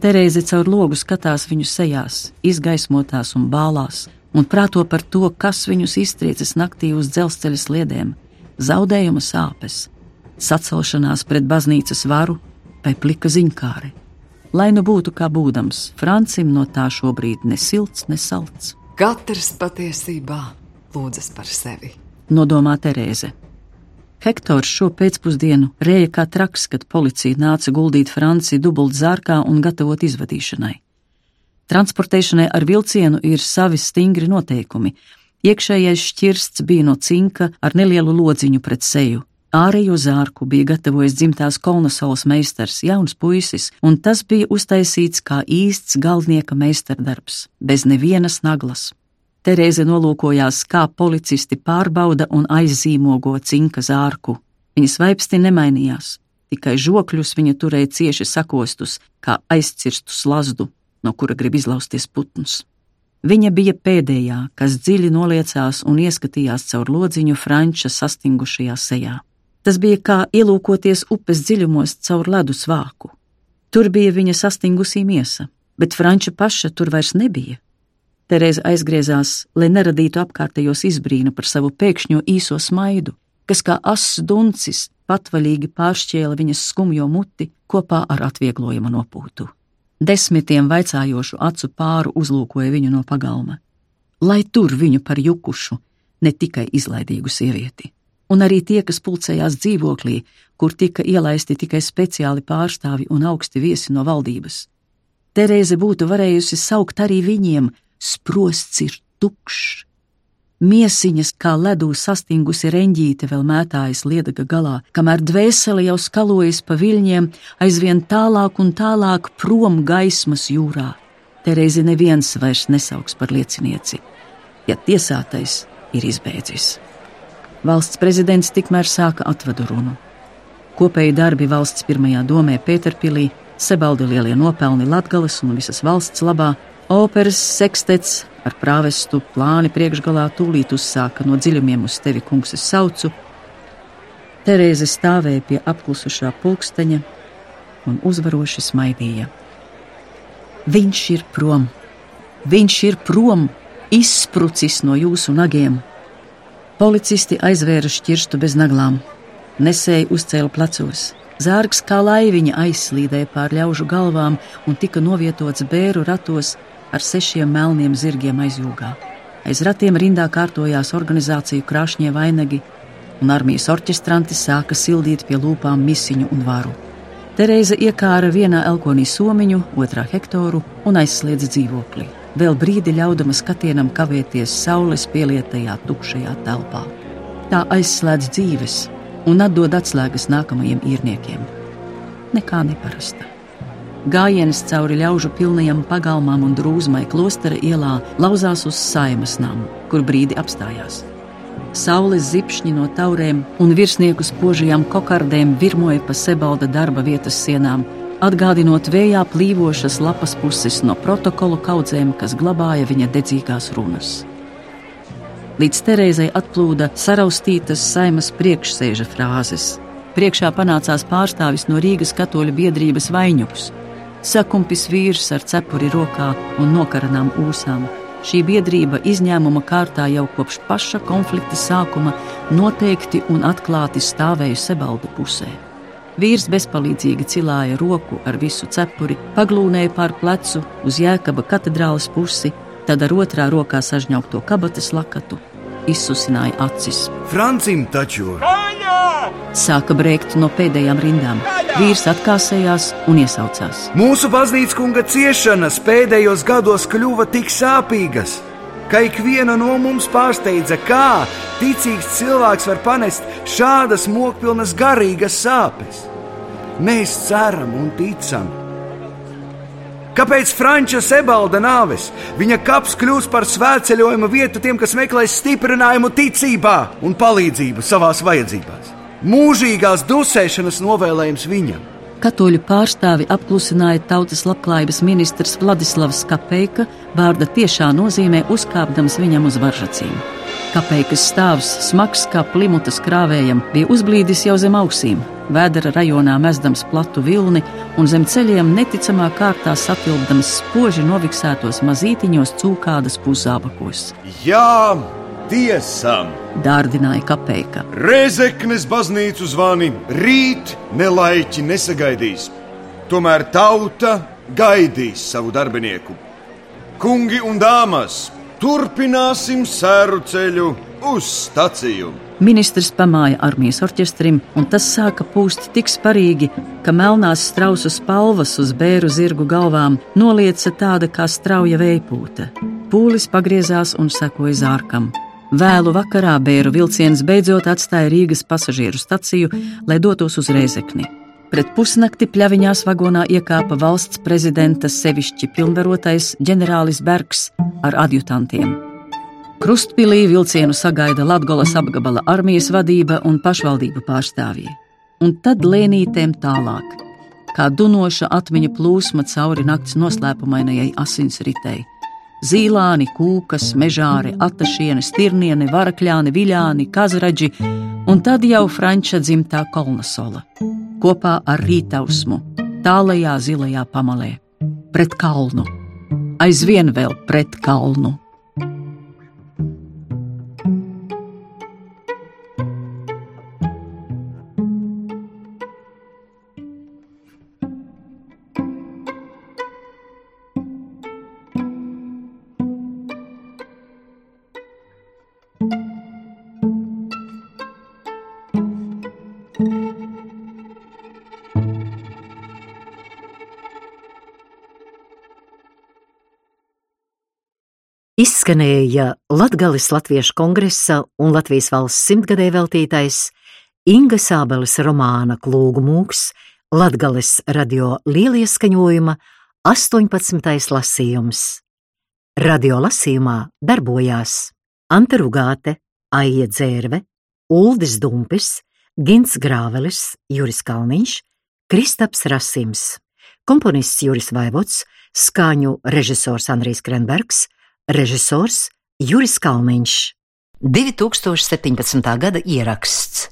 Terēze caur logu skatās viņu sejās, izgaismotās un bālās, un prāto par to, kas viņus iztriecis naktī uz dzelzceļa sliedēm, zaudējuma sāpes, sacelšanās pret baznīcas varu vai plika ziņkāri. Lai nu būtu kā būdams, Francim no tā šobrīd ne silts, ne salds. Katrs patiesībā lūdzas par sevi. Nodomā Terēze. Hektors šo pēcpusdienu rēja kā traks, kad policija nāca guldīt Franciju dubult zārkā un gatavot izvadīšanai. Transportēšanai ar vilcienu ir savi stingri noteikumi. Iekšējais šķirsts bija no cinka ar nelielu lodziņu pret seju. Ārējo zārku bija gatavojis dzimtās kolonasaules meistars, jauns puisis, un tas bija uztaisīts kā īsts galvenieka meistardarbs, bez nevienas naglas. Terēze nolūkojās, kā policisti pārbauda un aizzīmogo cinka zārku. Viņas vaipsti nemainījās, tikai žokļus viņa turēja cieši sakostus, kā aizcirstus lazdu, no kura grib izlausties putns. Viņa bija pēdējā, kas dziļi noliecās un ieskatījās caur lodziņu Franča sastingušajā sejā. Tas bija kā ielūkoties upes dziļumos caur ledus vāku. Tur bija viņa sastingusī miesa, bet Franča paša tur vairs nebija. Terēza aizgriezās, lai neradītu apkārtējos izbrīnu par savu pēkšņo īso smaidu, kas kā ass duncis patvaļīgi pāršķēla viņas skumjo muti kopā ar atvieglojuma nopūtu. Desmitiem vaicājošu acu pāru uzlūkoja viņu no pagalma, lai tur viņu par jukušu, ne tikai izlaidīgu sievieti. Un arī tie, kas pulcējās dzīvoklī, kur tika ielaisti tikai speciāli pārstāvi un augsti viesi no valdības. Terēze būtu varējusi saukt arī viņiem: sprosts ir tukšs, Miesiņas kā ledū sastingusi reņģīte vēl mētājas liedaga galā, kamēr dvēsele jau skalojas pa viļņiem, aizvien tālāk un tālāk prom gaismas jūrā. Terēzi neviens vairs nesauks par liecinieci, ja tiesātais ir izbeidzis. Valsts prezidents tikmēr sāka atvadu runu. Kopēji darbi valsts pirmajā domē Pēterpilī, Sebaldi lielie nopelni Latgales un visas valsts labā, operas sekstets ar prāvestu plāni priekšgalā tūlīt uzsāka no dziļumiem uz tevi, kungs, es saucu. Terēze stāvēja pie apklusušā pulksteņa un uzvaroši smaidīja. Viņš ir prom, viņš ir prom, izsprucis no jūsu nagiem. Policisti aizvēra šķirstu bez naglām, nesēji uzcēla plecos. Zārgs kā laiviņa aizslīdēja pār ļaužu galvām un tika novietots bēru ratos, ar sešiem melniem zirgiem aizjūgā. Aiz ratiem rindā kārtojās organizāciju krāšņie vainagi, un armijas orķestranti sāka sildīt pie lūpām misiņu un varu. Terēza iekāra vienā elkonī somiņu, otrā hektoru un aizsliedza dzīvokli. Vēl brīdi ļaudama skatienam kavēties saules pielietajā tukšajā telpā. Tā aizslēdz dzīves un atdod atslēgas nākamajiem īrniekiem. Nekā neparasta. Gājienis cauri ļaužu pilnajam pagalmam un drūzmai klostera ielā lauzās uz saimas namu, kur brīdi apstājās. Saules zipšņi no taurēm un virsnieku spožajām kokardēm virmoja pa sebalda darba vietas sienām, atgādinot vējā plīvošas lapas puses no protokolu kaudzēm, kas glabāja viņa dedzīgās runas. Līdz Terēzai atplūda saraustītas saimas priekšsēža frāzes. Priekšā panācās pārstāvis no Rīgas katoļu biedrības Vaņuks sakumpis vīrs ar cepuri rokā un nokaranām ūsām. Šī biedrība izņēmuma kārtā jau kopš paša konflikta sākuma noteikti un atklāti stāvēja Sebalda pusē. Vīrs bezpalīdzīgi cilāja roku ar visu cepuri, paglūnēja pār plecu uz jēkaba katedrāles pusi, tad ar otrā rokā sažņaukto kabatas lakatu izsusināja acis. Francim taču! Sāka brēkt no pēdējām rindām. Vīrs atkāsējās un iesaucās. Mūsu baznīcas kunga ciešanas pēdējos gados kļuva tik sāpīgas, ka ikviena no mums pārsteidza, kā ticīgs cilvēks var panest šādas mokpilnas garīgas sāpes. Mēs ceram un ticam, Kāpēc Franča Sebalda nāves? Viņa kaps kļūs par svētceļojuma vietu tiem, kas meklēs stiprinājumu ticībā un palīdzību savās vajadzībās. Mūžīgās dusēšanas novēlējums viņam. Katoļu pārstāvi apklusināja tautas labklājības ministrs Vladislavs Kapeika, vārda tiešā nozīmē uzkāpdams viņam uz varžacīm. Kapeikas stāvs, smags kā plimutas krāvējam, bija uzblīdis jau zem ausīm, Vēdera rajonā mezdams platu vilni un zem ceļiem neticamā kārtā satilpdams spoži noviksētos mazītiņos cūkādas puszābakos. Jā, tiesam! Dārdināja kapeika. Rezeknes baznīcu zvani rīt nelaiķi nesagaidīs. Tomēr tauta gaidīs savu darbinieku. Kungi un dāmas, turpināsim sēru ceļu uz staciju! Ministrs pamāja armijas orķestrim, un tas sāka pūst tik sparīgi, ka melnās strausu spalvas uz bēru zirgu galvām nolieca tāda kā strauja vējpūta. Pūlis pagriezās un sekoja zārkam. Vēlu vakarā bēru vilciens beidzot atstāja Rīgas pasažieru staciju, lai dotos uz Rēzekni. Pret pusnakti pļaviņās vagonā iekāpa valsts prezidenta sevišķi pilnvarotais ģenerālis Bergs ar adjutantiem. Krustpilī vilcienu sagaida Latgolas apgabala armijas vadība un pašvaldību pārstāvji. un tad lēnītēm tālāk, kā dunoša atmiņa plūsma cauri nakts noslēpumainajai asinsritei. Zīlāni, kūkas, mežāri, atašieni, stirnieni, varakļāni, viļāni, kazraģi, un tad jau franča dzimtā kolnasola, kopā ar rītausmu, tālajā zilajā pamalē, pret kalnu, aizvien vēl pret kalnu. Izskanēja Latgales Latviešu kongresa un Latvijas valsts simtgadē veltītais Inga Sābeles romāna Klūgu mūks, Latgales radio lielieskaņojuma 18. lasījums. Radio lasījumā darbojās Ante Rugāte, Aija Dzērve, Uldis Dumpis, Gins Grāvelis, Juris Kalniņš, Kristaps Rasims, komponists Juris Vaivots, skaņu režisors Andrijs Krenbergs, režisors Juris Kalniņš. 2017. gada ieraksts.